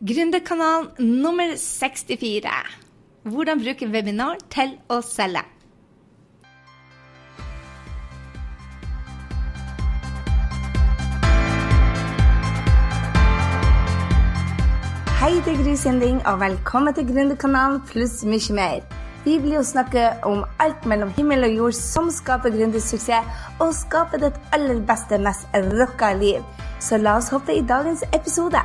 Gründerkanalen nummer 64. Hvordan bruke webinar til å selge. Hei, det er Gry Sinding, og velkommen til Gründerkanalen pluss mye mer. Vi blir å snakke om alt mellom himmel og jord som skaper gründersuksess, og skaper ditt aller beste, mest rocka liv. Så la oss hoppe i dagens episode.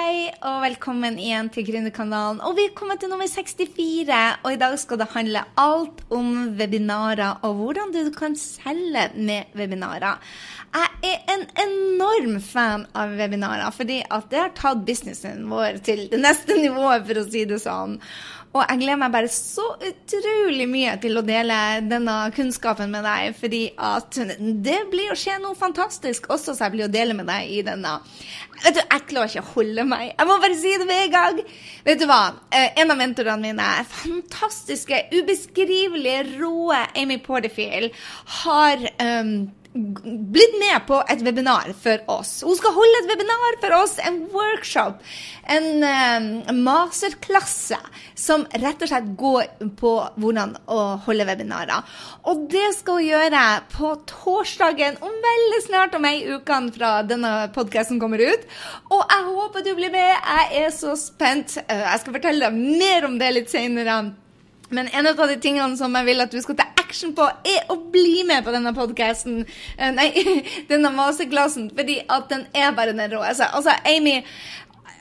Hei og velkommen igjen til Gründerkanalen. Og vi er kommet til nummer 64, og i dag skal det handle alt om webinarer og hvordan du kan selge med webinarer. Jeg er en enorm fan av webinarer, fordi at det har tatt businessen vår til det neste nivået, for å si det sånn. Og jeg gleder meg bare så utrolig mye til å dele denne kunnskapen med deg, fordi at det blir å skje noe fantastisk også, så jeg blir å dele med deg i denne. Vet du, Jeg klarer ikke å holde meg. Jeg må bare si det med en gang. Vet du hva? Eh, en av mentorene mine, fantastiske, ubeskrivelige, rå Amy Porterfield, har um, blitt med på et webinar for oss. Hun skal holde et webinar for oss, en workshop, en uh, masterklasse som rett og slett går på hvordan å holde webinarer. Og det skal hun gjøre på torsdagen om veldig snart, om ei uke fra denne podkasten kommer ut. Og jeg håper du blir med. Jeg er så spent. Uh, jeg skal fortelle deg mer om det litt senere. Men en av de tingene som jeg vil at du skal ta action på, er å bli med på denne podkasten. Nei, denne masterklassen. Fordi at den er bare den rå. Altså, altså Amy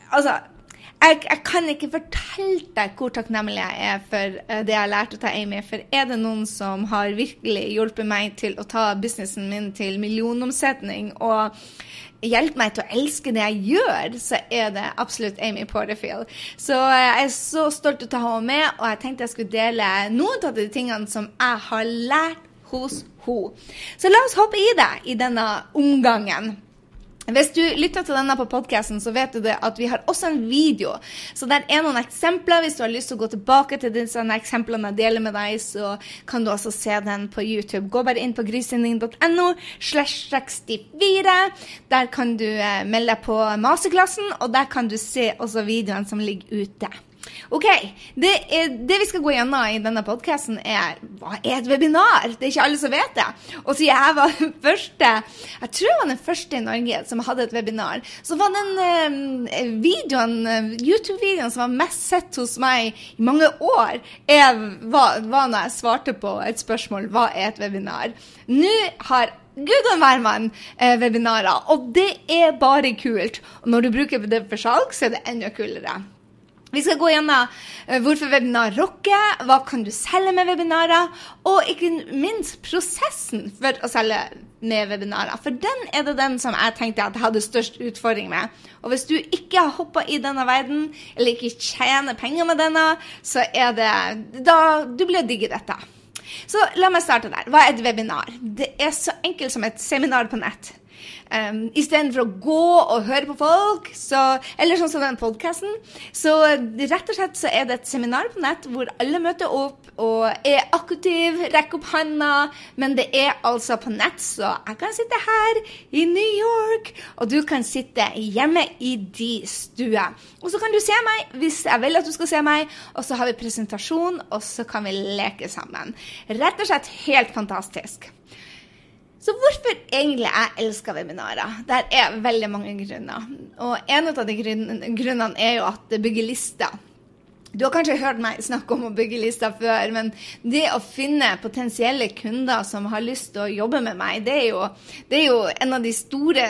Altså jeg, jeg, kan ikke fortelle deg hvor takknemlig jeg er for det jeg har lært av Amy. For er det noen som har virkelig hjulpet meg til å ta businessen min til millionomsetning og hjelpe meg til å elske det jeg gjør, så er det absolutt Amy Porterfield. Så jeg er så stolt av å ta henne med, og jeg tenkte jeg skulle dele noen av de tingene som jeg har lært hos henne. Så la oss hoppe i det i denne omgangen. Hvis du lytter til denne på podkasten, så vet du at vi har også en video. Så der er noen eksempler. Hvis du har lyst til å gå tilbake til disse eksemplene jeg deler med deg, så kan du også se den på YouTube. Gå bare inn på grysynding.no slash 64. Der kan du melde deg på masterklassen, og der kan du se også videoene som ligger ute. OK. Det, er, det, vi skal gå gjennom i denne podkasten, er hva er et webinar? Det er ikke alle som vet det. Og siden jeg var den første, jeg tror jeg var den første i Norge som hadde et webinar, så var den uh, videoen, YouTube-videoen som var mest sett hos meg i mange år, var, var når jeg svarte på et spørsmål hva er et webinar. Nå har Gud og hvermann eh, webinarer, og det er bare kult. Og når du bruker det for salg, så er det enda kulere. Vi skal gå gjennom hvorfor webinar rocker, hva kan du selge med webinarer, og ikke minst prosessen for å selge med webinarer. For den er det den som jeg tenkte at jeg hadde størst utfordring med. Og hvis du ikke har hoppa i denne verden, eller ikke tjener penger med denne, så er det da Du blir digg i dette. Så la meg starte der. Hva er et webinar? Det er så enkelt som et seminar på nett. Um, Istedenfor å gå og høre på folk, så, eller sånn som den podkasten. Så rett og slett så er det et seminar på nett hvor alle møter opp og er akutiv, rekker opp handa, men det er altså på nett, så jeg kan sitte her i New York, og du kan sitte hjemme i de stue. Og så kan du se meg hvis jeg vil at du skal se meg, og så har vi presentasjon, og så kan vi leke sammen. Rett og slett helt fantastisk. Så hvorfor egentlig jeg elsker webinarer? Der er veldig mange grunner. Og en av de grunnene er jo at det bygger lister. Du har kanskje hørt meg snakke om å bygge lister før, men det å finne potensielle kunder som har lyst til å jobbe med meg, det er jo, det er jo en av de store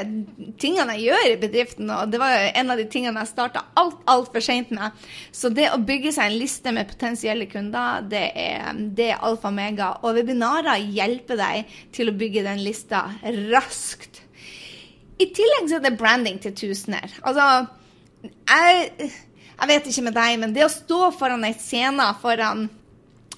tingene jeg gjør i bedriften. Og det var jo en av de tingene jeg starta alt, altfor seint med. Så det å bygge seg en liste med potensielle kunder, det er, det er alfa og mega. Og webinarer hjelper deg til å bygge den lista raskt. I tillegg så er det branding til tusener. Altså, jeg jeg vet ikke med deg, men det å stå foran ei scene foran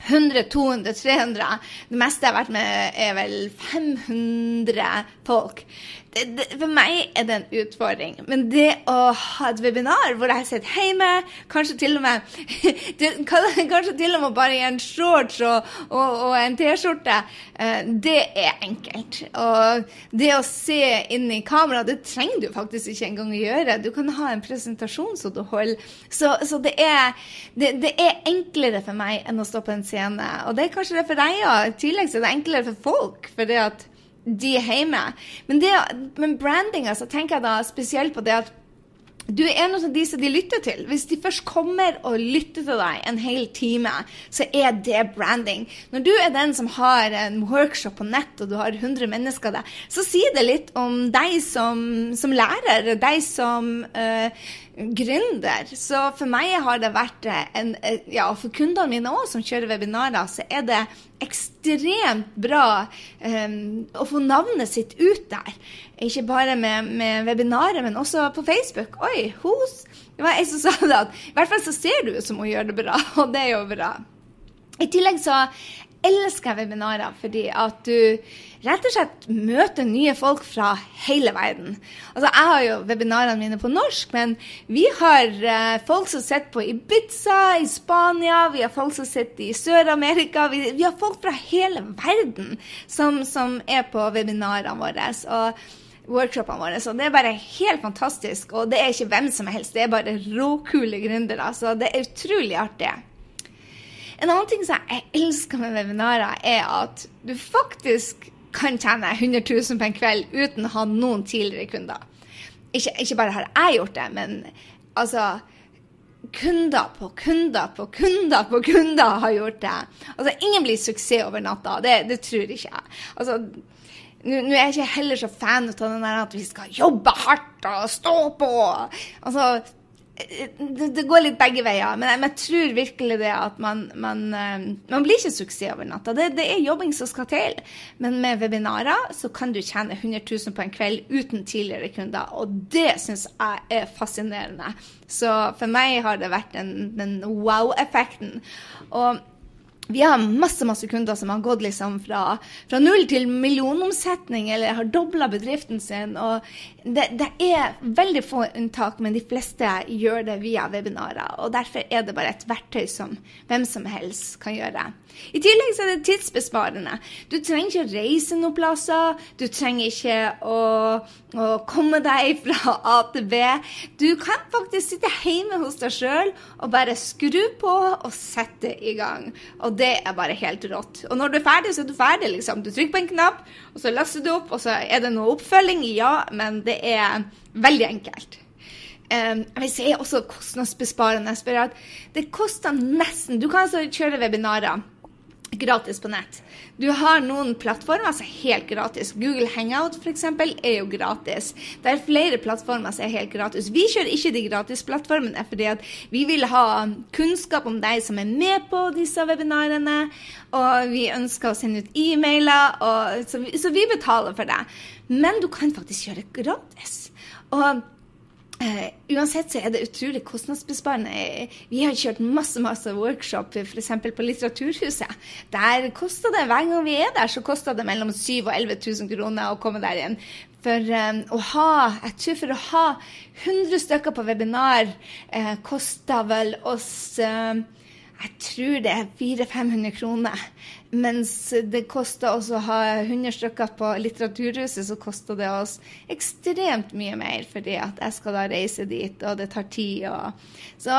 100, 200, 300 Det meste jeg har vært med, er vel 500 folk. Det, det, for meg er det en utfordring. Men det å ha et webinar hvor jeg sitter hjemme, kanskje til og med kanskje til og med bare i en shorts og, og, og en T-skjorte, eh, det er enkelt. Og det å se inn i kamera, det trenger du faktisk ikke engang å gjøre. Du kan ha en presentasjon som du holder. Så, så det, er, det, det, er, enklere for meg enn å stå på en scene. Og det er kanskje det for deg òg. I tillegg så er det enklere for folk. for det at de er hjemme. Men, men brandinga, så tenker jeg da spesielt på det at du er en av de som de lytter til. Hvis de først kommer og lytter til deg en hel time, så er det branding. Når du er den som har en workshop på nett, og du har 100 mennesker der, så sier det litt om deg som, som lærer, deg som uh, gründer. Så for meg har det vært en Ja, for kundene mine òg, som kjører webinarer, så er det ekstremt bra um, å få navnet sitt ut der. Ikke bare med, med webinaret, men også på Facebook. Oi, hos Det var ei som sa det at i hvert fall så ser du ut som hun gjør det bra, og det er jo bra. I tillegg så elsker jeg webinarer fordi at du rett og slett møter nye folk fra hele verden. Altså, Jeg har jo webinarene mine på norsk, men vi har uh, folk som sitter på Ibiza i Spania, vi har folk som sitter i Sør-Amerika, vi, vi, har folk fra hele verden som, som er på webinarene våre. Og workshopene våre. Så det er bare helt fantastisk. Og det er ikke hvem som helst, det er bare råkule gründere. Så det er utrolig artig. En annen ting som jeg elsker med webinarer, er at du faktisk kan tjene 100 000 på en kveld uten å ha noen tidligere kunder. Ikke, ikke bare har jeg gjort det, men altså Kunder på kunder på kunder på kunder har gjort det. Altså, Ingen blir suksess over natta. Det, det tror ikke jeg. Altså, nå er jeg ikke heller så fan av den der at vi skal jobbe hardt og stå på. Altså, det, det, går litt begge veier, men jeg, men jeg tror virkelig det at man, man, eh, man blir ikke suksess over natta. Det, det, er jobbing som skal til. Men med webinarer så kan du tjene 100 000 på en kveld uten tidligere kunder, og det syns jeg er fascinerende. Så for meg har det vært den, den wow-effekten. Og vi har masse masse kunder som har gått liksom fra, fra null til millionomsetning, eller har dobla bedriften sin. og det, det, er veldig få unntak, men de fleste gjør det via webinarer. og Derfor er det bare et verktøy som hvem som helst kan gjøre. I tillegg så er det tidsbesparende. Du trenger ikke å reise noen plasser. Du trenger ikke å, å komme deg fra A til B. Du kan faktisk sitte hjemme hos deg sjøl og bare skru på og sette i gang. Og det er bare helt rått. Og når du er ferdig, så er du ferdig, liksom. Du trykker på en knapp, og så laster du opp, og så er det noe oppfølging. Ja, men det er veldig enkelt. Um, jeg vil si også kostnadsbesparende. Det koster nesten Du kan altså kjøre webinarer gratis på nett. Du har noen plattformer som er helt gratis. Google Hangout f.eks. er jo gratis. Det er flere plattformer som er helt gratis. Vi kjører ikke de gratisplattformene fordi vi vil ha kunnskap om deg som er med på disse webinarene. Og vi ønsker å sende ut e-mailer, så, så vi betaler for det. Men du kan faktisk kjøre gratis. Og Uh, uansett så er det utrolig kostnadsbesparende. Vi har kjørt masse masse workshop f.eks. på Litteraturhuset. Der koster det, Hver gang vi er der, så koster det mellom 7000 og 11 000 kroner å komme der inn. For um, å ha jeg tror for å ha 100 stykker på webinar uh, koster vel oss uh, jeg tror det er 400-500 kroner. Mens det koster oss å ha 100 stykker på Litteraturhuset, så koster det oss ekstremt mye mer, fordi at jeg skal da reise dit, og det tar tid. Og... Så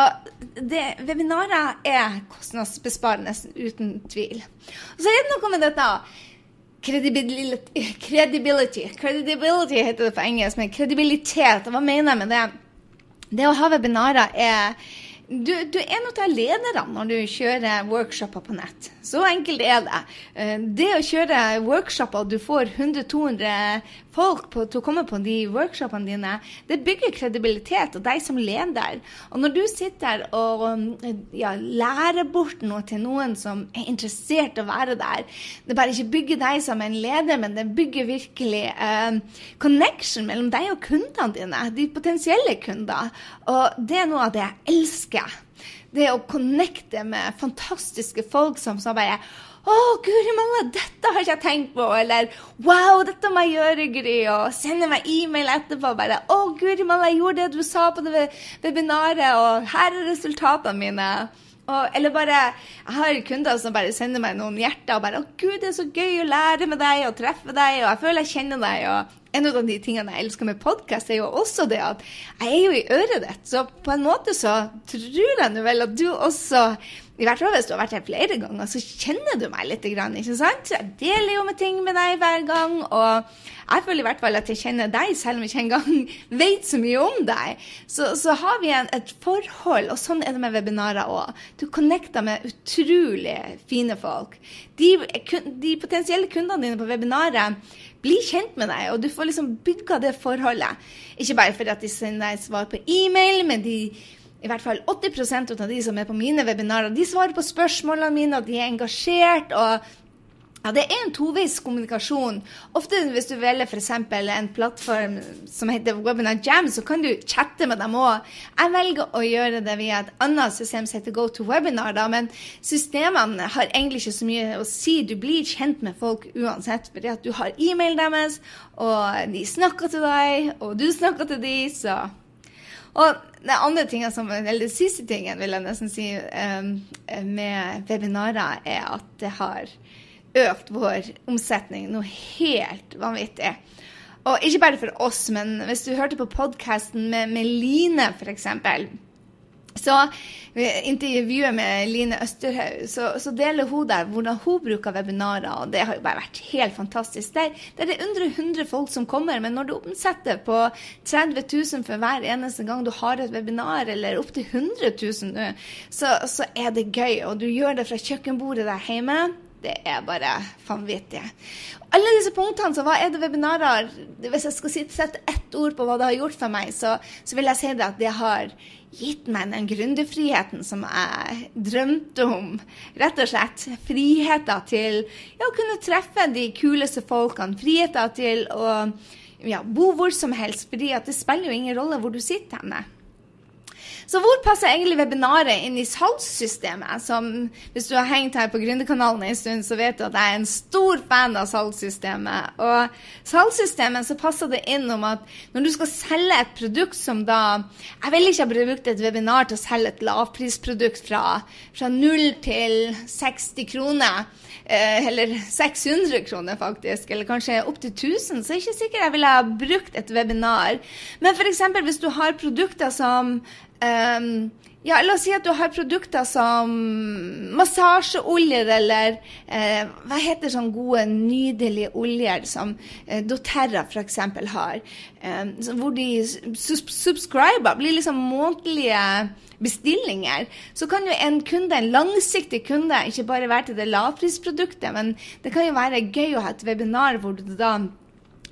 det, webinarer er kostnadsbesparende, uten tvil. Og så er det noe med dette. Credibility, credibility. Heter det på engelsk, men kredibilitet. Hva mener jeg med det? Det å ha webinarer er du, du, er en av lederne når du kjører workshoper på nett. Så enkelt er det. Eh, det å kjøre workshoper du får 100-200 folk på, til å komme på de workshopene dine, det bygger kredibilitet og deg som leder. Og når du sitter og ja, lærer bort noe til noen som er interessert i å være der, det bare ikke bygger deg som en leder, men det bygger virkelig eh, connection mellom deg og kundene dine, de potensielle kunder. Og det er noe av det jeg elsker. Det å connecte med fantastiske folk som, som bare å, guri malla, dette har ikke jeg tenkt på. Eller wow, dette må jeg gjøre, Gry. Og sende meg e-mail etterpå. Bare å, guri malla, jeg gjorde det du sa på det webinaret, og her er resultatene mine. Og, eller bare Jeg har kunder som bare sender meg noen hjerter og bare 'Å, gud, det er så gøy å lære med deg og treffe deg', og jeg føler jeg kjenner deg. og en av de tingene jeg elsker med podkast, er jo også det at jeg er jo i øret ditt. Så på en måte så tror jeg nå vel at du også i hvert fall hvis du har vært her flere ganger, så kjenner du meg litt. ikke sant? Jeg deler jo med ting med deg hver gang. Og jeg føler i hvert fall at jeg kjenner deg, selv om jeg ikke engang vet så mye om deg. Så, så har vi en, et forhold, og sånn er det med webinarer òg. Du connecter med utrolig fine folk. De, de potensielle kundene dine på webinaret bli kjent med deg, og du får liksom bygga det forholdet. Ikke bare fordi at de sender deg svar på e-mail, men de, i hvert fall 80% av de som er på mine webinarer, de svarer på spørsmålene mine, og de er engasjert. og ja, Det er en toveis kommunikasjon. Ofte hvis du velger f.eks. en plattform som heter Webinar Jam, så kan du chatte med dem òg. Jeg velger å gjøre det via et annet system som heter GoToWebinar, da, men systemene har egentlig ikke så mye å si. Du blir kjent med folk uansett, fordi at du har e-mailen deres, og de snakker til deg, og du snakker til de, så og det andre som, eller det siste tingen vil jeg nesten si um, med webinarer, er at det har økt vår omsetning noe helt vanvittig. Og ikke bare for oss, men hvis du hørte på podkasten med, med Line, f.eks. Så intervjuet med Line Østerhaug, så, så, deler hun der hvordan hun bruker webinarer. Og det har jo bare vært helt fantastisk. Der, der er det under 100 folk som kommer, men når du omsetter på 30 000 for hver eneste gang du har et webinar, eller opptil 100 000 nå, så, så er det gøy. Og du gjør det fra kjøkkenbordet der hjemme det er bare vanvittig. Alle disse punktene, så hva er det webinarer Hvis jeg skal sette ett ord på hva det har gjort for meg, så, så vil jeg si det at det har gitt meg den gründerfriheten som jeg drømte om. Rett og slett friheter til ja, å kunne treffe de kuleste folkene. Friheten til å ja, bo hvor som helst, fordi det spiller jo ingen rolle hvor du sitter henne. Så hvor passer egentlig webinaret inn i salgssystemet? Som, hvis du har hengt her på Gründerkanalen en stund, så vet du at jeg er en stor fan av salgssystemet. Og salgssystemet så passer det inn om at når du skal selge et produkt som da Jeg vil ikke ha brukt et webinar til å selge et lavprisprodukt fra, fra 0 til 60 kroner. Eh, eller 600 kroner, faktisk, eller kanskje opptil 1000, så er jeg ikke sikker jeg ville ha brukt et webinar. Men f.eks. hvis du har produkter som Um, ja, la oss si at du har produkter som massasjeoljer eller eh, hva heter sånne gode, nydelige oljer som eh, doTERRA f.eks. har. Eh, hvor de subscriber, blir liksom månedlige bestillinger. Så kan jo en kunde, en langsiktig kunde, ikke bare være til det lavprisproduktet, men det kan jo være gøy å ha et webinar hvor du da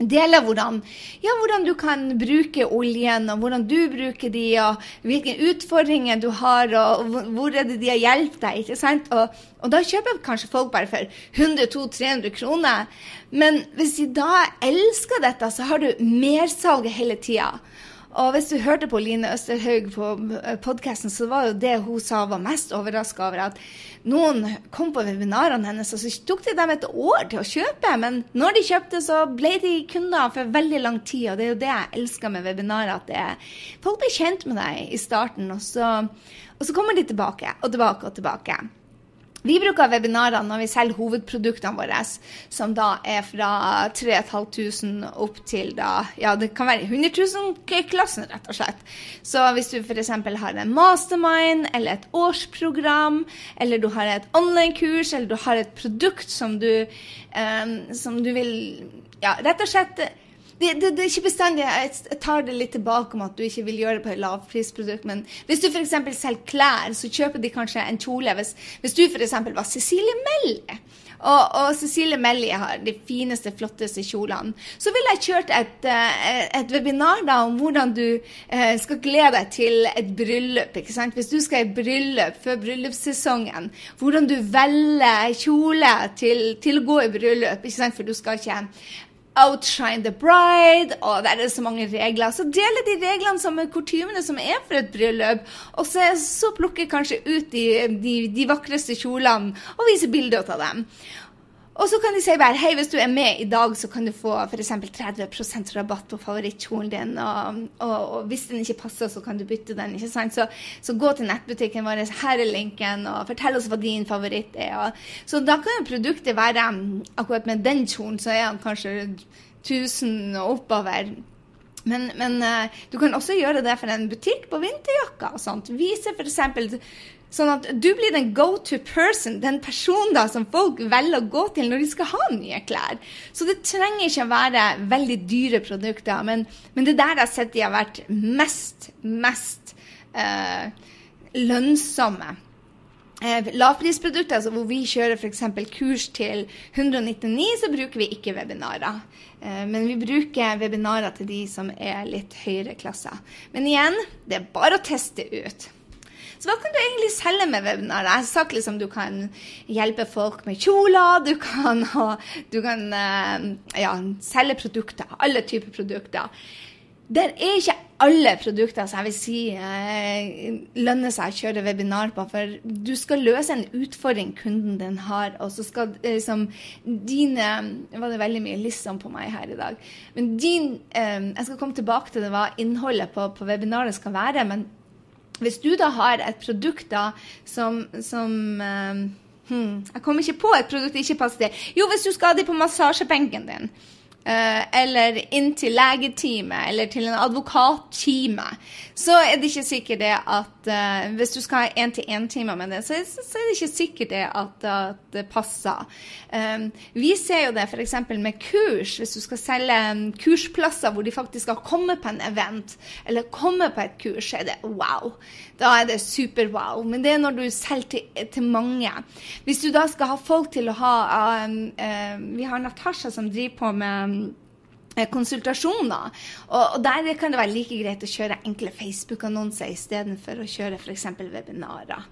Deler hvordan, ja, hvordan du kan bruke oljen, og hvordan du bruker de, og hvilke utfordringer du har, og hvor er det de har hjulpet deg. ikke sant? Og, og, da kjøper kanskje folk bare for 100-200-300 kroner. Men hvis de da elsker dette, så har du mersalget hele tida. Og hvis du hørte på Line Østerhaug på podkasten, så var jo det hun sa var mest overraska over, at noen kom på webinarene hennes, og så tok det dem et år til å kjøpe. Men når de kjøpte, så ble de kunder for veldig lang tid. Og det er jo det jeg elsker med webinarer, at det, folk blir kjent med deg i starten, og så, og så kommer de tilbake og tilbake og tilbake. Vi bruker webinarer når vi selger hovedproduktene våre, som da er fra 3500 opp til da Ja, det kan være 100 000-klassen, rett og slett. Så hvis du f.eks. har en mastermind eller et årsprogram, eller du har et online-kurs, eller du har et produkt som du, um, som du vil Ja, rett og slett det, det, det, er ikke bestandig Jeg tar det litt tilbake om at du ikke vil gjøre det på et lavprisprodukt. Men hvis du f.eks. selger klær, så kjøper de kanskje en kjole. Hvis, hvis du f.eks. var Cecilie Mellie, og, og, Cecilie Mellie har de fineste, flotteste kjolene, så ville jeg kjørt et, eh, et webinar da om hvordan du eh, skal glede deg til et bryllup. ikke sant? Hvis du skal i bryllup før bryllupssesongen, hvordan du velger kjole til, til å gå i bryllup. ikke sant? For du skal ikke outshine the bride, og der er det så mange regler. Så deler de reglene som er kutymene som er for et bryllup, og så, så plukker kanskje ut de, de, de vakreste kjolene og viser bilder av dem. Og så kan de si bare hei, hvis du er med i dag, så kan du få f.eks. 30% rabatt på favorittkjolen din. Og, og, og, hvis den ikke passer, så kan du bytte den. ikke sant? Så, så gå til nettbutikken vår, her er linken, og fortell oss hva din favoritt er. Og, så da kan jo produktet være Akkurat med den kjolen så er den kanskje 1000 og oppover. Men, men uh, du kan også gjøre det for en butikk på vinterjakker og sånt. Vise f.eks. Sånn at du blir den go to person, den personen da som folk velger å gå til når de skal ha nye klær. Så det trenger ikke å være veldig dyre produkter, men, men det der jeg har sett de har vært mest, mest eh, lønnsomme. Eh, lavprisprodukter, altså hvor vi kjører f.eks. kurs til 199, så bruker vi ikke webinarer. Eh, men vi bruker webinarer til de som er litt høyere klasser. Men igjen, det er bare å teste ut. Så hva kan du egentlig selge med webinar? Jeg har sagt liksom du kan hjelpe folk med kjoler, du kan, du kan eh, ja, selge produkter. Alle typer produkter. Det er ikke alle produkter som jeg vil si eh, lønner seg å kjøre webinar på. For du skal løse en utfordring kunden din har, og så skal eh, liksom dine var det veldig mye liksom på meg her i dag. Men din Jeg skal komme tilbake til det hva innholdet på, på webinaret skal være. men hvis du da har et produkt da som, som um, hmm, Jeg kommer ikke på et produkt det ikke passer til. Jo, hvis du skal ha det på massasjebenken din. Uh, eller inn til legetime eller til en advokattime, så er det ikke sikkert det at uh, Hvis du skal ha én-til-én-timer med det, så, så, er det ikke sikkert det at, at det passer. Um, vi ser jo det f.eks. med kurs. Hvis du skal selge kursplasser hvor de faktisk skal komme på en event, eller komme på et kurs, så er det wow. Da er det super-wow. Men det er når du selger til, til, mange. Hvis du da skal ha folk til å ha um, um, Vi har Natasha som driver på med Eh, konsultasjoner. Og, og, der kan det være like greit å kjøre enkle Facebook-annonser istedenfor å kjøre f.eks. webinarer.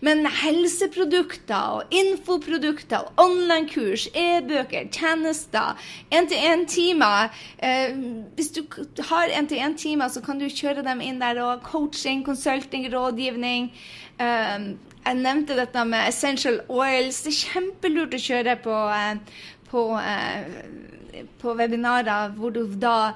Men helseprodukter og infoprodukter, online-kurs, e-bøker, tjenester, én-til-én-timer eh, Hvis du har én-til-én-timer, så kan du kjøre dem inn der, òg. coaching, consulting, rådgivning. Eh, jeg nevnte dette med essential oils. Det er kjempelurt å kjøre på, eh, på eh, på webinarer hvor du da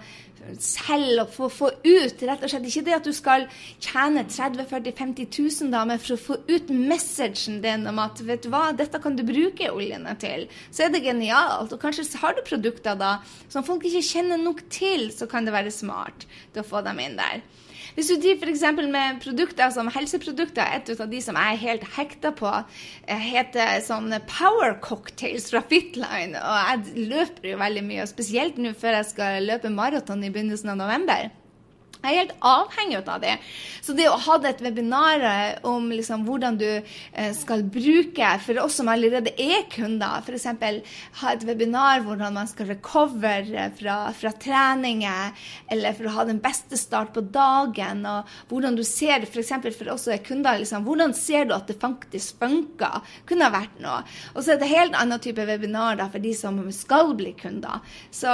selger og får få ut rett og slett Ikke det at du skal tjene 30 40 50 000, da, men for å få ut messagen din om at vet du hva, dette kan du bruke oljene til, så er det genialt. Og kanskje har du produkter da som folk ikke kjenner nok til, så kan det være smart å få dem inn der. Hvis du driver f.eks. med produkter som helseprodukter, et av de som jeg er helt hekta på, eh, heter sånn Power Cocktails fra Fitline. Og jeg løper jo veldig mye, og spesielt nå før jeg skal løpe maraton i begynnelsen av november. Jeg er helt avhengig av det. Så det å ha et webinar eh, om liksom hvordan du eh, skal bruke, for oss som allerede er kunder, f.eks. ha et webinar hvordan man skal recover fra, fra treninger, eller for å ha den beste start på dagen, og hvordan du ser f.eks. For, for oss som er kunder, liksom, hvordan ser du at det faktisk funker? Kunne ha vært noe. Og så er det helt annen type webinar da, for de som skal bli kunder. Så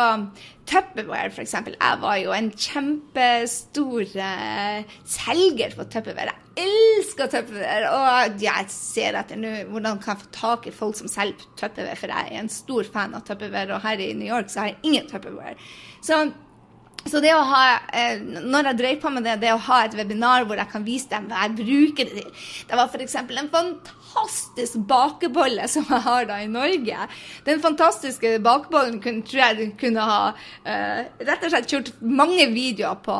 Tupperware, f.eks. Jeg var jo en kjempestor uh, selger på Tupperware. Jeg elsker Tupperware. Og jeg ser etter nå hvordan kan jeg få tak i folk som selger Tupperware, for jeg er en stor fan av Tupperware. Og her i New York så har jeg ingen Tupperware. Så så det å ha, eh, når jeg drev på med det, det å ha et webinar hvor jeg kan vise dem hva jeg bruker det til Det var f.eks. en fantastisk bakebolle som jeg har da i Norge. Den fantastiske bakebollen kunne, tror jeg kunne ha uh, rett og slett kjørt mange videoer på.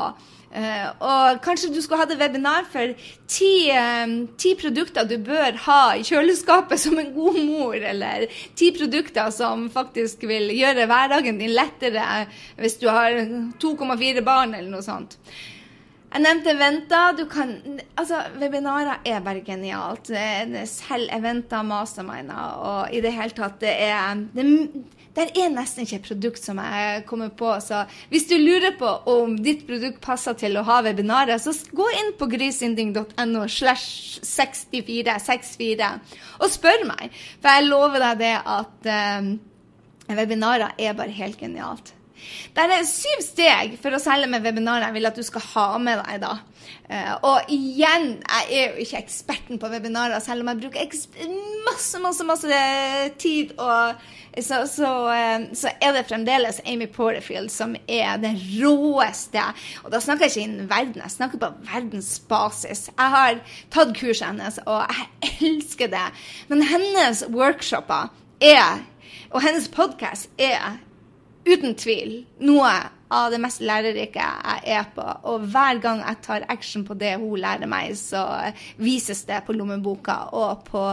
Uh, og kanskje du skulle hatt et webinar for ti, um, ti, produkter du bør ha i kjøleskapet som en god mor, eller ti produkter som faktisk vil gjøre hverdagen din lettere hvis du har 2,4 barn, eller noe sånt. Jeg nevnte eventer. Du kan, altså, Webinarer er bare genialt. Selv eventer, masterminder og i det hele tatt Det er, det, det er nesten ikke et produkt som jeg kommer på. Så hvis du lurer på om ditt produkt passer til å ha webinarer, så gå inn på grysynding.no slash 6464 og spør meg. For jeg lover deg det at um, webinarer er bare helt genialt. Det er syv steg for å selge med webinarer jeg vil at du skal ha med deg. da. Uh, og igjen, jeg er jo ikke eksperten på webinarer, selv om jeg bruker masse, masse, masse tid. Og så, så, uh, så, er det fremdeles Amy Porterfield som er det råeste. Og da snakker jeg ikke innen verden, jeg snakker på verdensbasis. Jeg har tatt kurset hennes, og jeg elsker det. Men hennes workshoper er, og hennes podkast er uten tvil noe av det mest lærerike jeg er på. Og hver gang jeg tar action på det hun lærer meg, så vises det på lommeboka og på,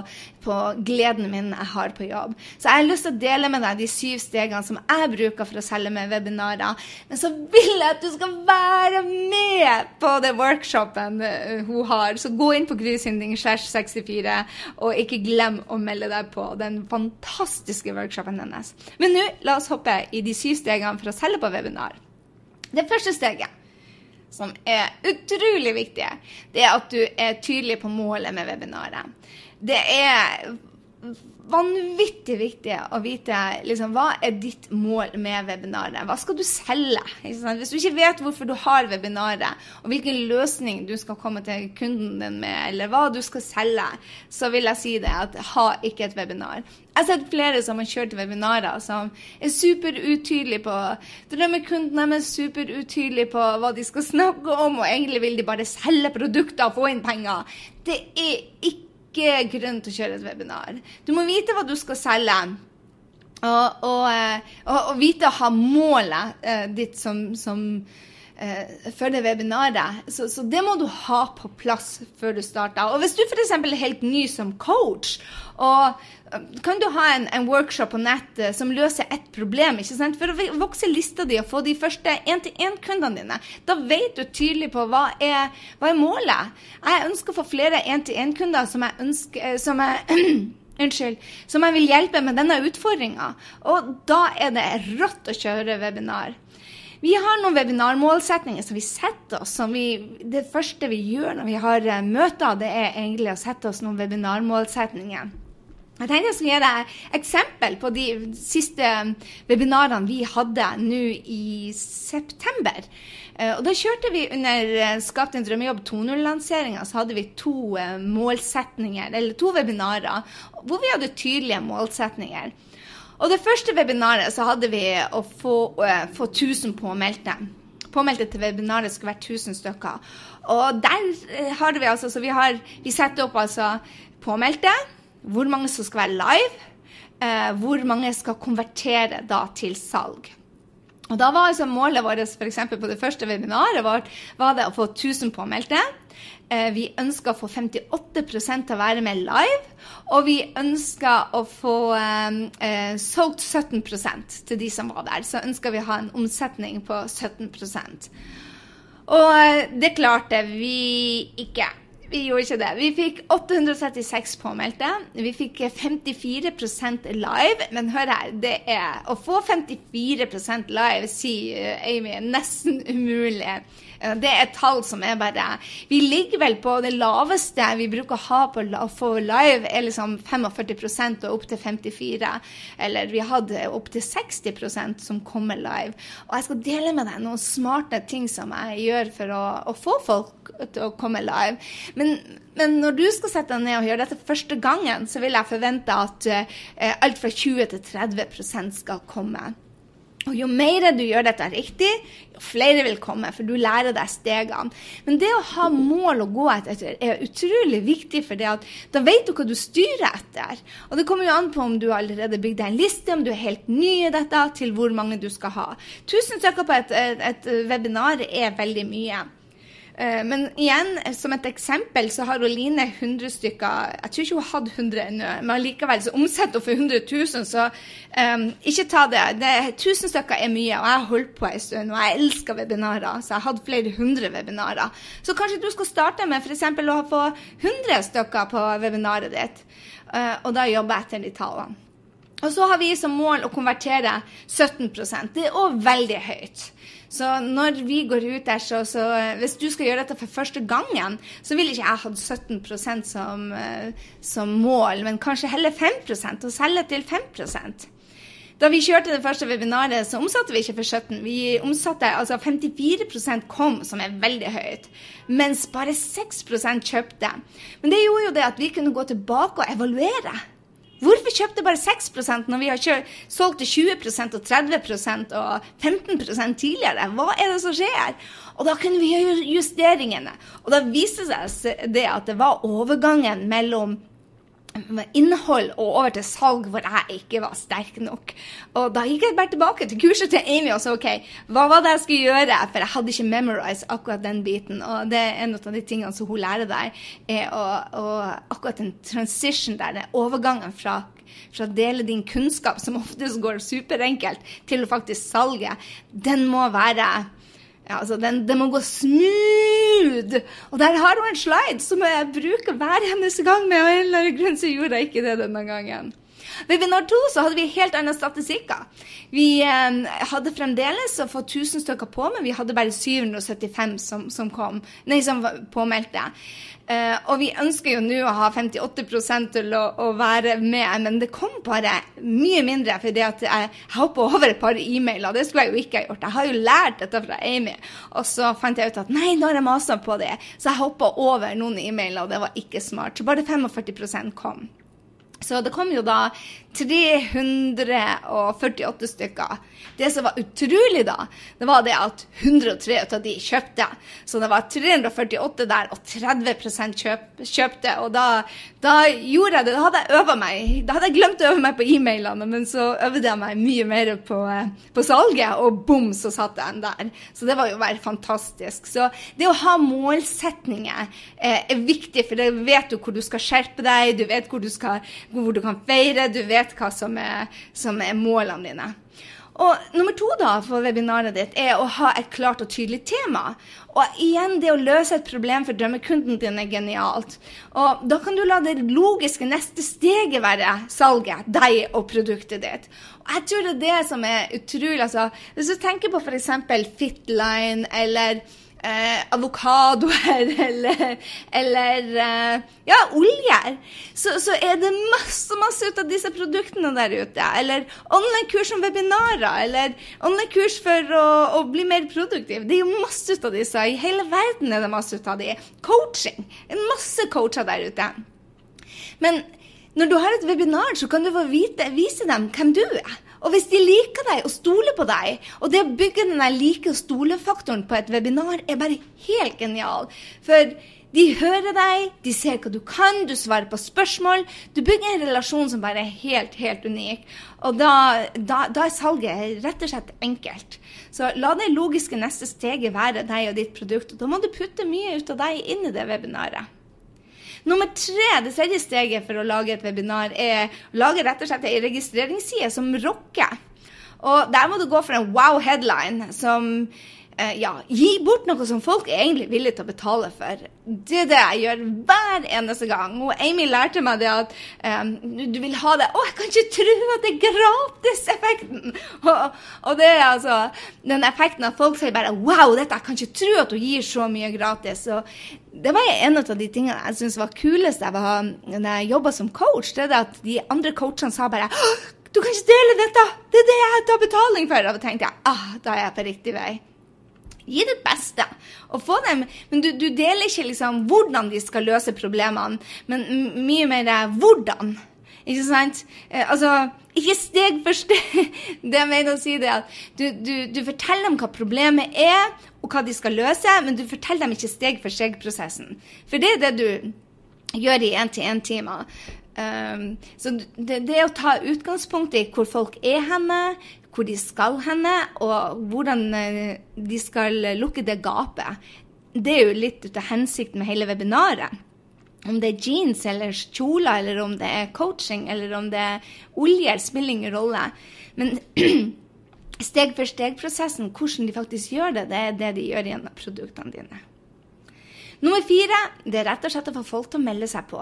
på gleden min jeg har på jobb. Så jeg har lyst til å dele med deg de syv stegene som jeg bruker for å selge med webinarer. Men så vil jeg at du skal være med på det workshopen eh, hun har. Så gå inn på Grysynding 64, og ikke glem å melde deg på den fantastiske workshopen hennes. Men nå, la oss hoppe i de syv stegene for å selge på webinar. Det første steget, som er utrolig viktig, det er at du er tydelig på målet med webinaret. Det er vanvittig viktig å vite liksom, hva er ditt mål med webinaret. Hva skal du selge? Hvis du ikke vet hvorfor du har webinaret, og hvilken løsning du skal komme til kunden din med, eller hva du skal selge, så vil jeg si det at ha ikke et webinar. Jeg har sett flere som har kjørt webinarer som er superutydelige på Drømmekunden deres, superutydelige på hva de skal snakke om, og egentlig vil de bare selge produkter og få inn penger. Det er ikke ikke grunn til å kjøre et webinar. Du må vite hva du skal selge. Og, og, eh, og, og vite å ha målet eh, ditt som, som eh, for det webinaret. Så, så, det må du ha på plass før du starter. Og hvis du f.eks. er helt ny som coach, og kan du ha en, en workshop på nett som løser ett problem. For å vokse lista di og få de første én-til-én-kundene dine, da vet du tydelig på hva er, hva er målet. Jeg ønsker å få flere én-til-én-kunder som jeg ønsker som jeg Unnskyld. Som jeg vil hjelpe med denne utfordringa. Og da er det rått å kjøre webinar. Vi har noen webinarmålsetninger som vi setter oss. Som vi, det første vi gjør når vi har eh, møter, det er egentlig å sette oss noen webinarmålsetninger. Jeg tenkte jeg skulle gi deg eksempel på de siste webinarene vi hadde nå i september. Eh, og da kjørte vi under eh, Skap din drømmejobb 2.0-lanseringa, så hadde vi to eh, målsetninger, eller to webinarer hvor vi hadde tydelige målsetninger. Og det første webinaret så hadde vi å få, få 1000 påmeldte. Påmeldte til webinaret skulle være 1000 stykker. Og der har vi altså Så vi har Vi setter opp altså påmeldte hvor mange som skal være live, uh, hvor mange skal konvertere da til salg. Og da var altså Målet vårt f.eks. på det første webinaret vårt, var det å få 1000 påmeldte. Eh, vi ønsker å få 58 til å være med live. Og vi ønsker å få eh, eh solgt 17% til de som var der. Så ønsker vi å ha en omsetning på 17 Og eh, det klarte vi ikke. Vi gjorde ikke det. Vi fikk 836 påmeldte. Vi fikk 54% live. Men hør her, det er å få 54% live, sier Amy, nesten umulig. Det er et tall som er bare Vi ligger vel på det laveste vi bruker å ha på få live, er liksom 45% og opp til 54 Eller vi hadde opp til 60% som kommer live. Og jeg skal dele med deg noen smarte ting som jeg gjør for å, å få folk til å komme live. Men, men, når du skal sette deg ned og gjøre dette første gangen, så vil jeg forvente at uh, alt fra 20 til 30% skal komme. Og jo mer du gjør dette riktig, jo flere vil komme, for du lærer deg stegene. Men det å ha mål å gå etter er utrolig viktig, for da vet du hva du styrer etter. Og det kommer jo an på om du allerede bygd deg en liste, om du er helt ny i dette, til hvor mange du skal ha. Tusen stykker på et, et, et webinar er veldig mye. Eh, men igjen, som et eksempel, så har Oline 100 stykker Jeg tror ikke hun hadde 100 ennå, men likevel så omsetter hun for 100 000, så um, ikke ta det. det. 1000 stykker er mye, og jeg har holdt på en stund, og jeg elsker webinarer, så jeg har hatt flere hundre webinarer. Så kanskje du skal starte med f.eks. å få 100 stykker på webinaret ditt, uh, og da jobbe etter de tallene. Og så har vi som mål å konvertere 17% Det er òg veldig høyt. Så når vi går ut der, så, så, Hvis du skal gjøre dette for første gangen, så vil ikke jeg hatt 17% som, eh, som mål, men kanskje heller 5% og selge til 5% Da vi kjørte det første webinaret, så omsatte vi ikke for 17. Vi omsatte altså 54% kom, som er veldig høyt, mens bare 6% kjøpte. Men det gjorde jo det at vi kunne gå tilbake og evaluere. Hvorfor kjøpte bare 6% når vi har solgt til 20 og 30% og 15 tidligere? Hva er det som skjer? Og da kunne vi gjøre justeringene. Og da viste det seg det at det var overgangen mellom innhold og over til salg hvor jeg ikke var sterk nok. Og da gikk jeg bare tilbake til kurset til Amy og sa OK, hva var det jeg skulle gjøre? For jeg hadde ikke memorized akkurat den biten. Og det er en av de tingene som hun lærer deg, er å, å, akkurat den transition der, den overgangen fra fra å dele din kunnskap, som oftest går superenkelt, til å faktisk salge, den må være ja, altså den, den, må gå smooth! Og der har hun en slide som jeg bruker hver eneste gang, men av en eller annen grunn så gjorde jeg ikke det denne gangen. Webinar to så hadde vi helt andre statistikker. Vi eh, hadde fremdeles å få 1000 stykker på, men vi hadde bare 775 som, som kom, nei, som påmeldte. Eh, og vi ønsker jo nå å ha 58 til å, å, være med, men det kom bare mye mindre fordi at jeg, jeg hoppa over et par e-mailer. Det skulle jeg jo ikke ha gjort. Jeg har jo lært dette fra Amy. Og så fant jeg ut at nei, nå har jeg masa på det. Så jeg hoppa over noen e-mailer, og det var ikke smart. Så bare 45% kom. Så det kom jo da 348 stykker. Det som var utrolig da, det var det at 103 av de kjøpte. Så det var 348 der, og 30 kjøp, kjøpte. Og da, da, gjorde jeg det. Da hadde jeg øva meg. Da hadde jeg glemt å øve meg på e-mailene, men så øvde jeg meg mye mer på, på salget, og bom, så satt jeg en der. Så det var jo bare fantastisk. Så det å ha målsetninger eh, er viktig, for da vet du hvor du skal skjerpe deg, du vet hvor du skal hvor du kan feire, du vet hva som er, som er målene dine. Og nummer to da for webinaret ditt er å ha et klart og tydelig tema. Og igjen, det å løse et problem for drømmekunden din er genialt. Og da kan du la det logiske neste steget være salget, deg og produktet ditt. Og jeg tror det er det som er utrolig. Altså, hvis du tenker på f.eks. Fitline eller eh, avokadoer eller, eller eh, ja, oljer, så, så, er det masse masse ut av disse produktene der ute. Eller online-kurs om webinarer, eller online-kurs for å, å, bli mer produktiv. Det er jo masse ut av disse. I hele verden er det masse ut av de. Coaching. En masse coacher der ute. Men når du har et webinar, så kan du få vite, vise dem hvem du er. Og hvis de liker deg og stoler på deg, og det å bygge den like- og stole-faktoren på et webinar er bare helt genial. For de hører deg, de ser hva du kan, du svarer på spørsmål. Du bygger en relasjon som bare er helt, helt unik. Og da, da, da er salget rett og slett enkelt. Så la det logiske neste steget være deg og ditt produkt. Og da må du putte mye ut av deg inn i det webinaret. Nummer tre, det tredje steget for å lage et webinar, er å lage rett og slett ei registreringsside som rocker. Og der må du gå for en wow headline som eh, ja, gi bort noe som folk er egentlig villige til å betale for. Det er det jeg gjør hver eneste gang. Og Amy lærte meg det at eh, du vil ha det Å, jeg kan ikke tro at det er gratis-effekten! Og, og, det er altså den effekten at folk sier bare Wow, dette, jeg kan ikke tro at du gir så mye gratis. Og det var en av de tingene jeg syntes var kulest jeg var, når jeg jobba som coach. Det er det at de andre coachene sa bare du kan ikke dele dette! Det er det jeg tar betaling for! Da tenkte jeg ah, da er jeg på riktig vei. Gi ditt beste. Og få dem, men du, du, deler ikke liksom hvordan de skal løse problemene, men mye mer hvordan. Ikke sant? Eh, altså, ikke steg for steg. Det jeg mener å si, det at du, du, du, forteller dem hva problemet er, og hva de skal løse, men du forteller dem ikke steg for steg-prosessen. For det er det du gjør i én-til-én-timer. Um, så det, det, å ta utgangspunkt i hvor folk er henne, hvor de skal henne, og hvordan eh, de skal lukke det gapet. Det er jo litt ut av hensikten med hele webinaret. Om det er jeans eller kjoler, eller om det er coaching, eller om det er olje, spiller ingen rolle. Men steg for steg-prosessen, hvordan de faktisk gjør det, det er det de gjør gjennom produktene dine. Nummer fire det er rett og slett å få folk til å melde seg på.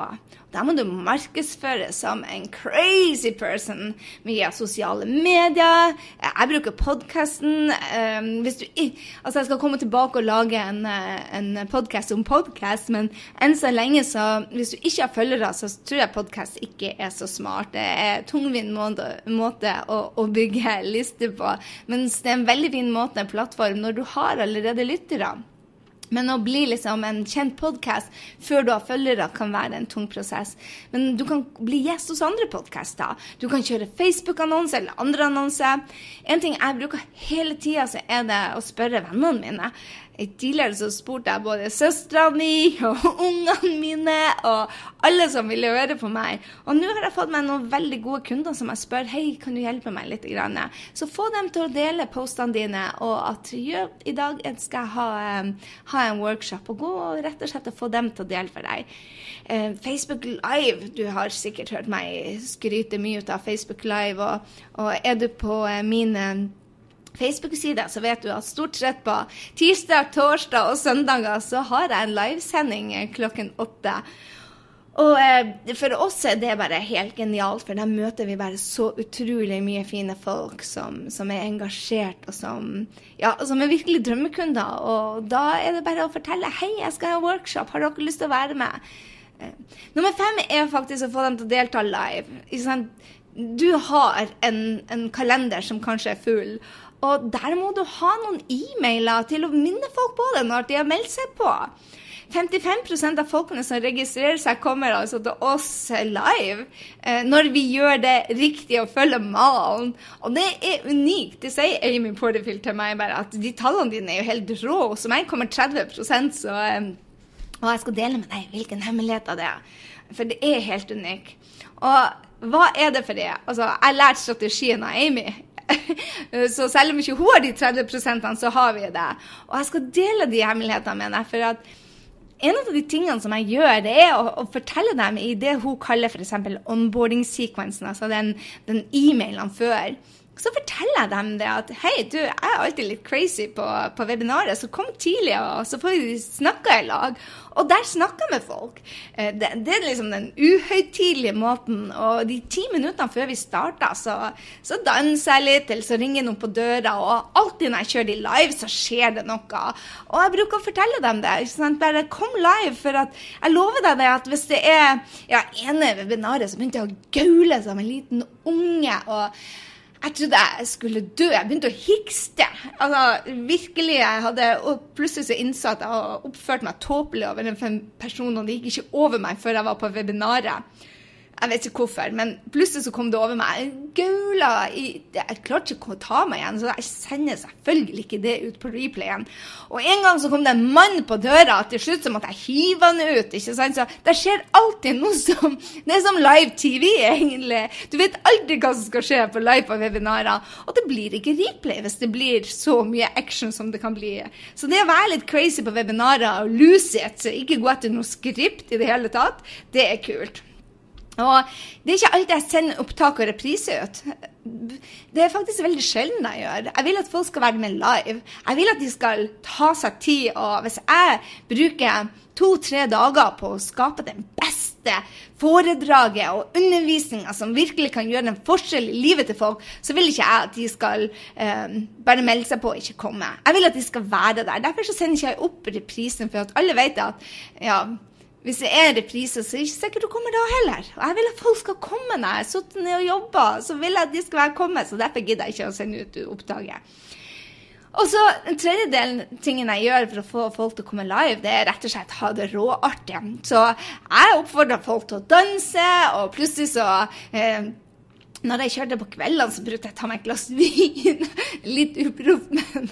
Da må du markedsføre som en crazy person via sosiale medier. Jeg bruker podkasten. Um, hvis Altså, jeg skal komme tilbake og lage en, en podkast om podkast, men enn så lenge, så Hvis du ikke har følgere, så tror jeg podkast ikke er så smart. Det er tungvint måte, måte å, å, bygge lister på, mens det er en veldig fin måte, en plattform, når du har allerede lyttere. Men å bli liksom en kjent podkast før du har følgere, kan være en tung prosess. Men du kan bli gjest hos andre podkaster. Du kan kjøre Facebook-annonse eller andre annonser. En ting jeg bruker hele tida, så er det å spørre vennene mine. Tidligere så spurte jeg både søstera mi og ungene mine og alle som ville høre på meg. Og nå har jeg fått meg noen veldig gode kunder som jeg spør hei, kan du hjelpe meg litt. Grann? Så få dem til å dele postene dine, og at ja, i dag skal jeg ha, ha, en workshop. Og gå og rett og slett og få dem til å dele for deg. Uh, Facebook Live, du har sikkert hørt meg skryte mye ut av Facebook Live. Og, og er du på uh, mine Facebook-side, så vet du at stort sett på tirsdag, torsdag og søndager så har jeg en livesending klokken åtte. Og eh, for oss er det bare helt genialt, for der møter vi bare så utrolig mye fine folk som, som er engasjert, og som, ja, som er virkelig drømmekunder. Og da er det bare å fortelle hei, jeg skal ha workshop, har dere lyst til å være med? Eh, nummer fem er faktisk å få dem til å delta live. Du har en, en kalender som kanskje er full. Og der må du ha noen e-mailer til å minne folk på det når de har meldt seg på. 55% av folkene som registrerer seg, kommer altså til oss live eh, når vi gjør det riktig og følger malen. Og det er unikt. Det sier Amy Porterfield til meg bare at de tallene dine er jo helt rå. Som meg kommer 30% så eh, Og jeg skal dele med deg hvilken hemmelighet av det er. For det er helt unikt. Og hva er det for det? Altså, jeg har lært strategien av Amy. så selv om ikke hun har de 30 så har vi det. Og jeg skal dele de hemmelighetene med deg. for at en av de tingene som jeg gjør, det er å, å fortelle dem i det hun kaller f.eks. onboarding-sekvensen, altså den, den e-mailen før så forteller jeg dem det at hei, du, jeg er alltid litt crazy på, på webinaret, så kom tidlig, og så får vi snakka i lag. Og der snakker jeg med folk. Eh, det, det, er liksom den uhøytidelige måten. Og de ti minuttene før vi starta, så, så danser jeg litt, eller så ringer noen på døra, og alltid når jeg kjører de live, så skjer det noe. Og jeg bruker å fortelle dem det. Bare kom live, for at jeg lover deg det at hvis det er ja, ene webinaret så begynte jeg å gaule som en liten unge. og jeg trodde jeg skulle dø. Jeg begynte å hikste. Altså, virkelig, jeg hadde, og Plutselig så innså at jeg hadde oppført meg tåpelig over en person, og det gikk ikke over meg før jeg var på webinaret. Jeg vet ikke hvorfor, men plutselig så kom det over meg. Gaula Jeg klarte ikke å ta meg igjen, så jeg sender selvfølgelig ikke det ut på replayen. Og en gang så kom det en mann på døra, og til slutt så måtte jeg hive han ut. ikke sant? Så det skjer alltid noe som Det er som live TV, egentlig. Du vet aldri hva som skal skje på live på webinarer. Og det blir ikke replay hvis det blir så mye action som det kan bli. Så det å være litt crazy på webinarer og lose it, ikke gå etter noe skript i det hele tatt, det er kult. Og det er ikke alltid jeg sender opptak og reprise ut. Det er faktisk veldig sjelden jeg gjør. Jeg vil at folk skal være med live. Jeg vil at de skal ta seg tid. Og hvis jeg bruker to-tre dager på å skape det beste foredraget og undervisninga som virkelig kan gjøre en forskjell i livet til folk, så vil ikke jeg at de skal eh, bare melde seg på og ikke komme. Jeg vil at de skal være der. Derfor så sender ikke opp reprisen, for at alle vet at ja, hvis det er reprise, så er det ikke sikkert du kommer da heller. Og jeg vil at folk skal komme når jeg har sittet ned og jobba. Så vil jeg at de skal være kommet, så derfor gidder jeg ikke å sende ut opptaket. Og så En tredje delen tingen jeg gjør for å få folk til å komme live, det er rett og slett ha det råartig. Så jeg oppfordrer folk til å danse, og plutselig så eh, når jeg kjørte på kveldene, så brukte jeg å ta meg et glass vin. Litt uproft, men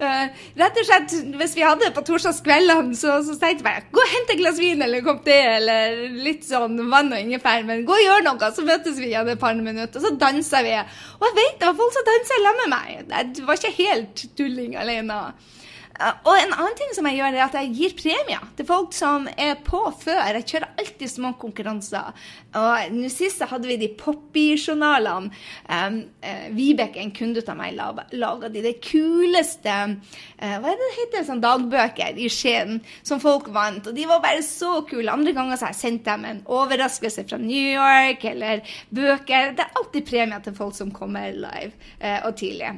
uh, rett og slett, hvis vi hadde det på torsdagskveldene, så, så sa jeg bare gå og hente et glass vin eller en kopp te eller litt sånn vann og ingefær. Men gå og gjør noe, så møtes vi igjen et par minutter, og så danser vi. Og jeg vet det var folk som dansa sammen med meg. Det var ikke helt tulling alene. Og en annen ting som jeg gjør, er at jeg gir premier til folk som er på før. Jeg kjører alltid små konkurranser. Og nå sist hadde vi de Poppy-journalene. Um, uh, Vibeke, en kunde av meg, laga de det kuleste uh, Hva er det det heter? Sånn dagbøker i Skien som folk vant. Og de var bare så kule. Andre ganger så har jeg sendt dem en overraskelse fra New York eller bøker. Det er alltid premier til folk som kommer live uh, og tidlig.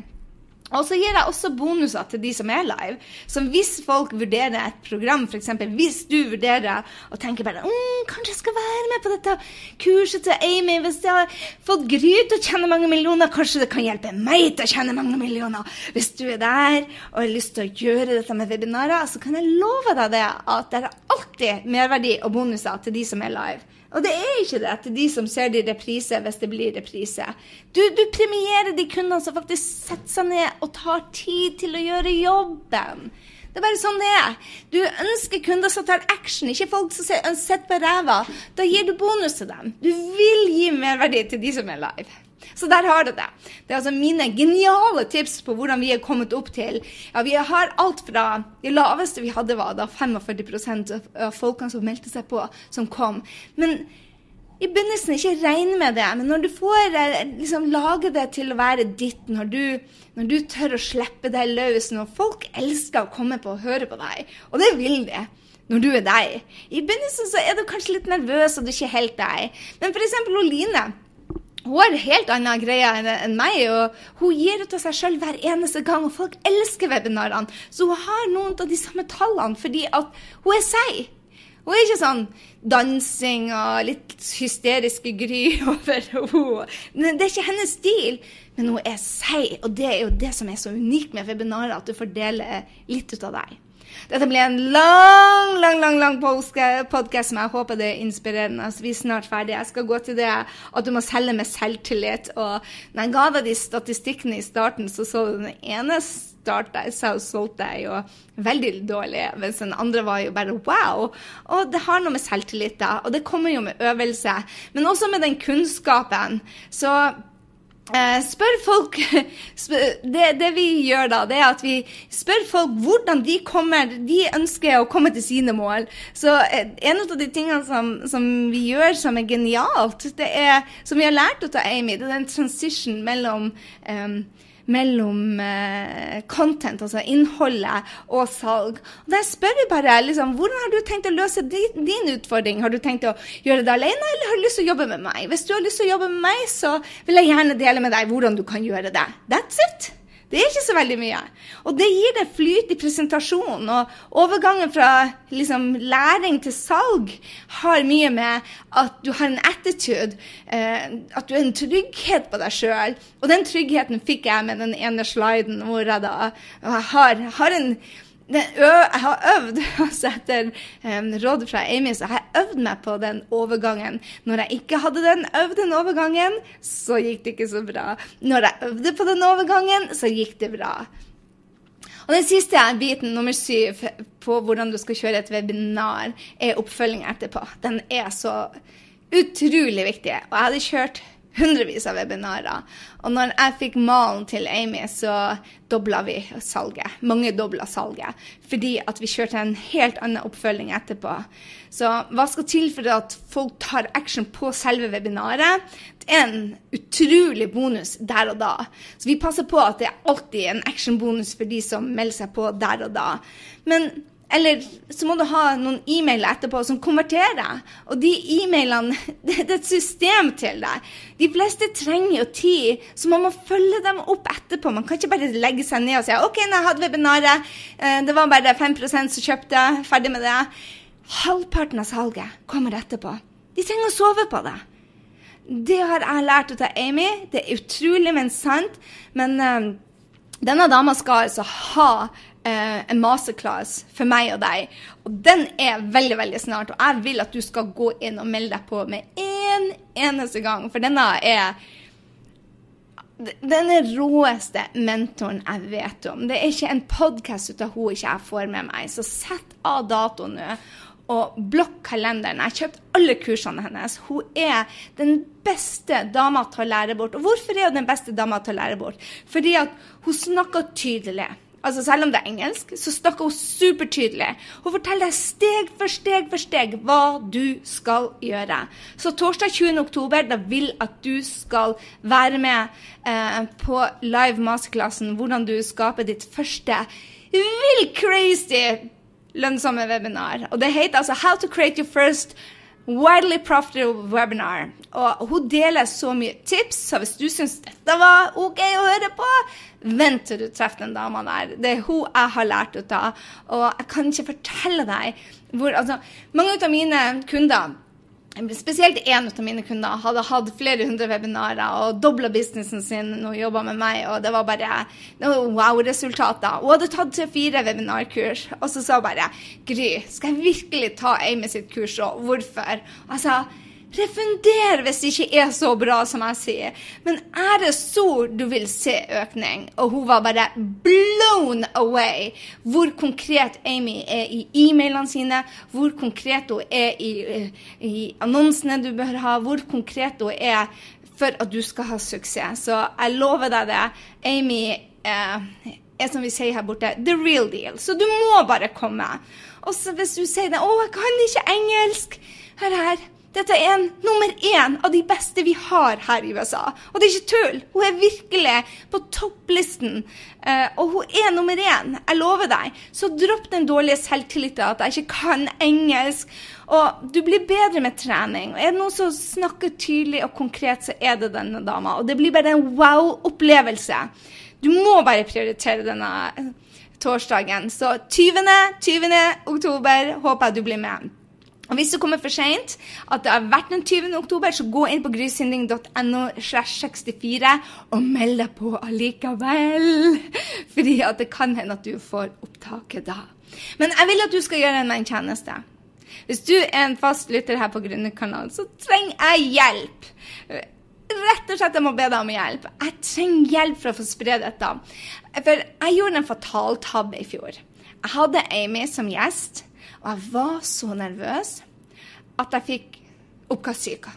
Og så gir jeg også bonuser til de som er live. Som hvis folk vurderer et program, f.eks. hvis du vurderer og tenker bare mm, kanskje jeg skal være med på dette kurset til Amy. Hvis jeg har fått Gry til å tjene mange millioner, kanskje det kan hjelpe meg til å tjene mange millioner. Hvis du er der og har lyst til å gjøre dette med webinarer, så kan jeg love deg det at det er alltid merverdi og bonuser til de som er live. Og det er ikke det til de som ser det i reprise, hvis det blir reprise. Du, du premierer de kundene som faktisk setter seg ned og tar tid til å gjøre jobben. Det er bare sånn det er. Du ønsker kunder som tar action, ikke folk som sitter på ræva. Da gir du bonus til dem. Du vil gi merverdi til de som er live. Så der har du det. Det er altså mine geniale tips på hvordan vi er kommet opp til Ja, vi har alt fra Det laveste vi hadde, var da 45% av folkene som meldte seg på, som kom. Men i begynnelsen ikke regne med det, men når du får eh, liksom, lage det til å være ditt, når du, når du tør å slippe deg løs, når folk elsker å komme på og høre på deg, og det vil de når du er deg. I begynnelsen så er du kanskje litt nervøs, og du er ikke helt deg. Men f.eks. Oline hun har en helt annen greie enn meg, og hun gir ut av seg sjøl hver eneste gang. Og folk elsker webinarene. Så hun har noen av de samme tallene fordi at hun er seg. Hun er ikke sånn dansing og litt hysteriske gry over henne. Det er ikke hennes stil, men hun er seg. Og det er jo det som er så unikt med webinarer, at du får dele litt ut av deg. Dette blir en lang, lang lang, lang podkast som jeg håper det er inspirerende. Altså, vi er snart ferdig. Jeg skal gå til det at du må selge med selvtillit. Og når jeg ga deg de statistikkene i starten, så så du den ene starta jeg så solgte jeg jo veldig dårlig, mens den andre var jo bare wow. Og det har noe med selvtillit, da. Og det kommer jo med øvelse. Men også med den kunnskapen. Så spør folk det, det, vi gjør da, det er at vi spør folk hvordan de kommer De ønsker å komme til sine mål. Så eh, en av de tingene som, som, vi gjør som er genialt, det er, som vi har lært av Amy, det er den transition mellom um, mellom eh, content, altså innholdet, og salg. Og Der spør vi bare liksom, hvordan har du tenkt å løse din, din, utfordring. Har du tenkt å gjøre det alene, eller har du lyst til å jobbe med meg? Hvis du har lyst til å jobbe med meg, så vil jeg gjerne dele med deg hvordan du kan gjøre det. That's it. Det er ikke så veldig mye. Og det gir deg flyt i presentasjonen. Og overgangen fra liksom, læring til salg har mye med at du har en attitude, eh, at du har en trygghet på deg sjøl. Og den tryggheten fikk jeg med den ene sliden hvor jeg da har, har en jeg har øvd, altså etter um, råd fra Amy, så har jeg øvd meg på den overgangen. Når jeg ikke hadde den øvd den overgangen, så gikk det ikke så bra. Når jeg øvde på den overgangen, så gikk det bra. Og den siste biten, nummer syv, på hvordan du skal kjøre et webinar, er oppfølging etterpå. Den er så utrolig viktig. Og jeg hadde kjørt hundrevis av webinarer. Og når jeg fikk malen til Amy, så dobla vi salget. Mange dobla salget. Fordi at vi kjørte en helt annen oppfølging etterpå. Så hva skal til for at folk tar action på selve webinaret? Det er en utrolig bonus der og da. Så vi passer på at det er alltid en action-bonus for de som melder seg på der og da. Men eller så må du ha noen e-mailer etterpå som konverterer. Og de e-mailene Det er et system til det. De fleste trenger jo tid, så man må følge dem opp etterpå. Man kan ikke bare legge seg ned og si OK, nå hadde webinaret, eh, det var bare 5% som kjøpte, ferdig med det. Halvparten av salget kommer etterpå. De trenger å sove på det. Det har jeg lært av Amy. Det er utrolig, men sant. Men um, denne dama skal altså ha en masterclass for meg og deg. Og den er veldig veldig snart. Og jeg vil at du skal gå inn og melde deg på med en eneste gang. For denne er den råeste mentoren jeg vet om. Det er ikke en podkast ut av hun ikke jeg får med meg. Så sett av datoen nå og blokk kalenderen. Jeg har kjøpt alle kursene hennes. Hun er den beste dama til å lære bort. Og hvorfor er hun den beste dama til å lære bort? Fordi at hun snakker tydelig. Altså selv om det er engelsk, så snakker hun supertydelig. Hun forteller deg steg for steg for steg hva du skal gjøre. Så torsdag 20. oktober, da vil at du skal være med eh, på live masterklassen hvordan du skaper ditt første vill crazy lønnsomme webinar. Og det heter altså How to create your first Widely profitable webinar. Og hun deler så mye tips, så hvis du syns dette var OK å høre på, vent til du treffer den dama der. Det er hun jeg har lært å ta. Og jeg kan ikke fortelle deg hvor Altså, mange av mine kunder Spesielt én av mine kunder hadde hatt flere hundre webinarer og dobla businessen sin og jobba med meg, og det var bare wow-resultater. Hun hadde tatt tre-fire webinarkurs, og så sa hun bare Gry, skal jeg virkelig ta Amy sitt kurs og Hvorfor? Og jeg sa Refunder hvis det ikke er så bra som jeg sier. Men er det så du vil se økning? Og hun var bare blown away hvor konkret Amy er i e-mailene sine, hvor konkret hun er i, i, annonsene du bør ha, hvor konkret hun er for at du skal ha suksess. Så jeg lover deg det. Amy eh, er som vi sier her borte, the real deal. Så du må bare komme. Og hvis du sier det, 'Å, jeg kan ikke engelsk', hør her. Dette er en, nummer én av de beste vi har her i USA. Og det er ikke tull. Hun er virkelig på topplisten. Uh, og hun er nummer én. Jeg lover deg. Så dropp den dårlige selvtilliten at jeg ikke kan engelsk. Og du blir bedre med trening. Og er det noen som snakker tydelig og konkret, så er det denne dama. Og det blir bare en wow-opplevelse. Du må bare prioritere denne torsdagen. Så 20. 20. oktober håper jeg du blir med. Og Hvis du kommer for seint, at det har vært den 20. oktober, så gå inn på grysynding.no 64 og meld deg på allikevel. Fordi at det kan hende at du får opptaket da. Men jeg vil at du skal gjøre meg en tjeneste. Hvis du er en fast lytter her på Grunnekanalen, så trenger jeg hjelp. Rett og slett jeg må be deg om hjelp. Jeg trenger hjelp for å få spre dette. For jeg gjorde en fatal tabbe i fjor. Jeg hadde Amy som gjest. Og jeg var så nervøs at jeg fikk oppkastsyke.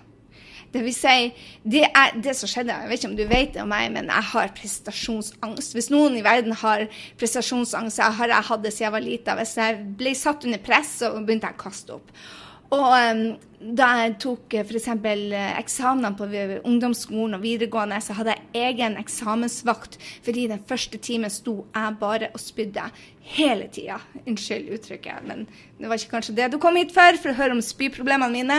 Det vil si, det, er, det som skjedde Jeg vet ikke om du vet det om meg, men jeg har prestasjonsangst. Hvis noen i verden har prestasjonsangst, så har jeg hatt det siden jeg var lita. Hvis jeg ble satt under press, så begynte jeg å kaste opp. Og um, da jeg tok eh, f.eks. Eh, eksamener på ungdomsskolen og videregående, så hadde jeg egen eksamensvakt, fordi den første timen sto jeg bare og spydde hele tida. Unnskyld uttrykket, men det var ikke kanskje det du kom hit for, for å høre om spyproblemene mine.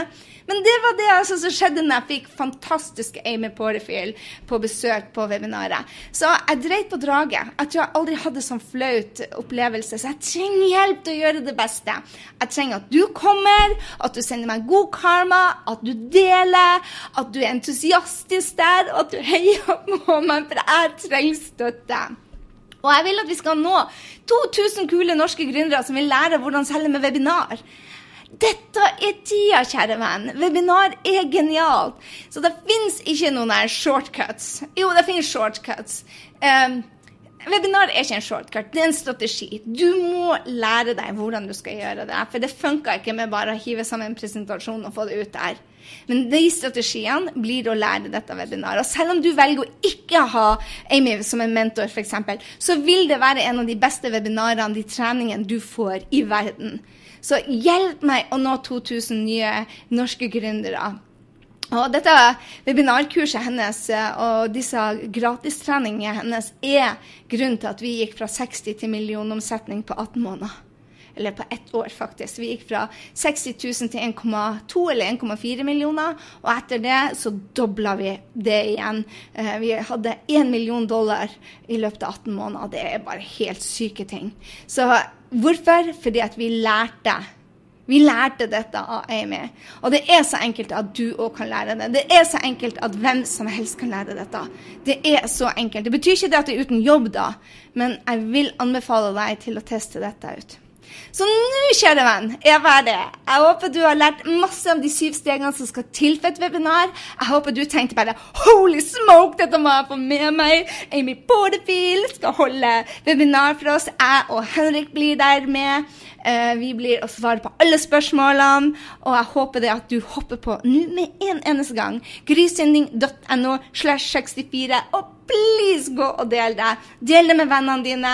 Men det var det altså som skjedde når jeg fikk fantastiske Amy Porterfield på besøk på webinaret. Så jeg dreit på draget. Jeg tror jeg aldri hadde sånn flaut opplevelse, så jeg trenger hjelp til å gjøre det beste. Jeg trenger at du kommer, at du sender meg god karma, at du deler, at du er entusiastisk der, og at du heier på meg, for jeg trenger støtte. Og jeg vil at vi skal nå 2000 kule norske gründere som vil lære hvordan selge med webinar. Dette er tida, kjære venn. Webinar er genialt. Så det fins ikke noen der shortcuts. Jo, det finnes shortcuts. Um, Webinar er ikke en shortcut, det er en strategi. Du må lære deg hvordan du skal gjøre det. For det funker ikke med bare å hive sammen en presentasjon og få det ut der. Men de strategiene blir å lære dette webinaret. Og selv om du velger å ikke ha Amy som en mentor, f.eks., så vil det være en av de beste webinarene, de treningene du får i verden. Så hjelp meg å nå 2000 nye norske gründere. Og dette webinarkurset hennes og disse gratistreningene hennes er grunnen til at vi gikk fra 60 til millionomsetning på 18 måneder. Eller på ett år, faktisk. Vi gikk fra 60 000 til 1,2 eller 1,4 millioner. Og etter det så dobla vi det igjen. Eh, vi hadde 1 million dollar i løpet av 18 måneder. Det er bare helt syke ting. Så hvorfor? Fordi at vi lærte vi lærte dette av Amy. Og det er så enkelt at du òg kan lære det. Det er så enkelt at hvem som helst kan lære dette. Det er så enkelt. Det betyr ikke det at det er uten jobb, da, men jeg vil anbefale deg til å teste dette ut. Så nå, kjære venn, jeg ferdig. Jeg håper du har lært masse om de syv stegene som skal til for et webinar. Jeg håper du tenkte bare Holy smoke, dette må jeg få med meg. Amy Porterfield skal holde webinar for oss. Jeg og Henrik blir der med. Eh, vi blir å svare på alle spørsmålene, og jeg håper det at du hopper på nå med en eneste gang. Grysynding.no slash 64. og please gå og del det. Del det med vennene dine.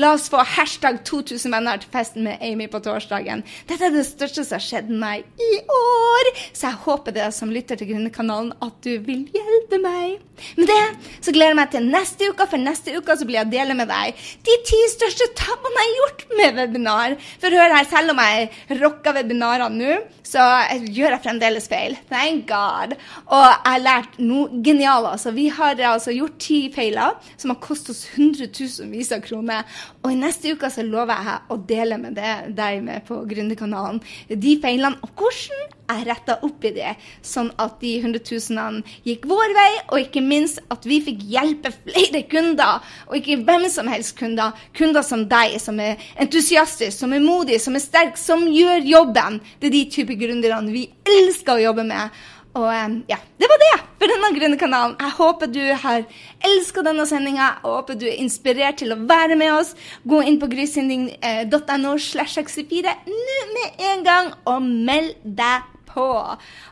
La oss få hashtag 2000 venner til festen med Amy på torsdagen. Dette er det største som har skjedd meg i år, så jeg håper det som lytter til Gründerkanalen, at du vil hjelpe meg. Med det så gleder jeg meg til neste uke, for neste uke så blir jeg dele med deg de ti største tabbene jeg har gjort med webinar. For hør her, selv om jeg rocker webinarene nå, så gjør jeg fremdeles feil. Thank God. Og jeg har lært noe genialt. Altså, vi har altså gjort ti feiler som har kostet oss hundretusenvis av kroner. Og i neste uke så lover jeg å dele med det, deg med på Gründerkanalen de feilene og hvordan jeg retta opp i det, sånn at de hundretusenene gikk vår vei, og ikke minst at vi fikk hjelpe flere kunder, og ikke hvem som helst kunder. Kunder som deg, som er entusiastisk, som er modig, som er sterk, som gjør jobben. Det er de type gründerne vi elsker å jobbe med. Og ja, det var det for denne grønne kanalen. Jeg håper du har elska denne sendinga. Jeg håper du er inspirert til å være med oss. Gå inn på grysynding.no slash 64 nå med en gang og meld deg på.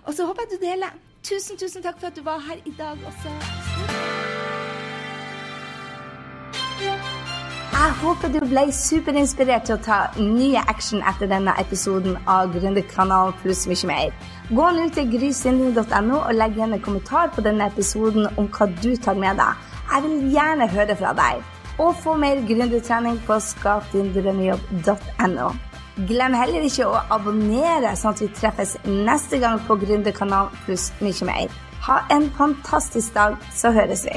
Og så håper jeg du deler. Tusen, tusen takk for at du var her i dag også. Jeg håper du ble superinspirert til å ta nye action etter denne episoden av Gründerkanalen pluss mye mer. Gå nå til grysynding.no og legg igjen en kommentar på denne episoden om hva du tar med deg. Jeg vil gjerne høre fra deg. Og få mer gründertrening på skapdindrømmejobb.no. Glem heller ikke å abonnere, sånn at vi treffes neste gang på Gründerkanalen pluss mye mer. Ha en fantastisk dag, så høres vi.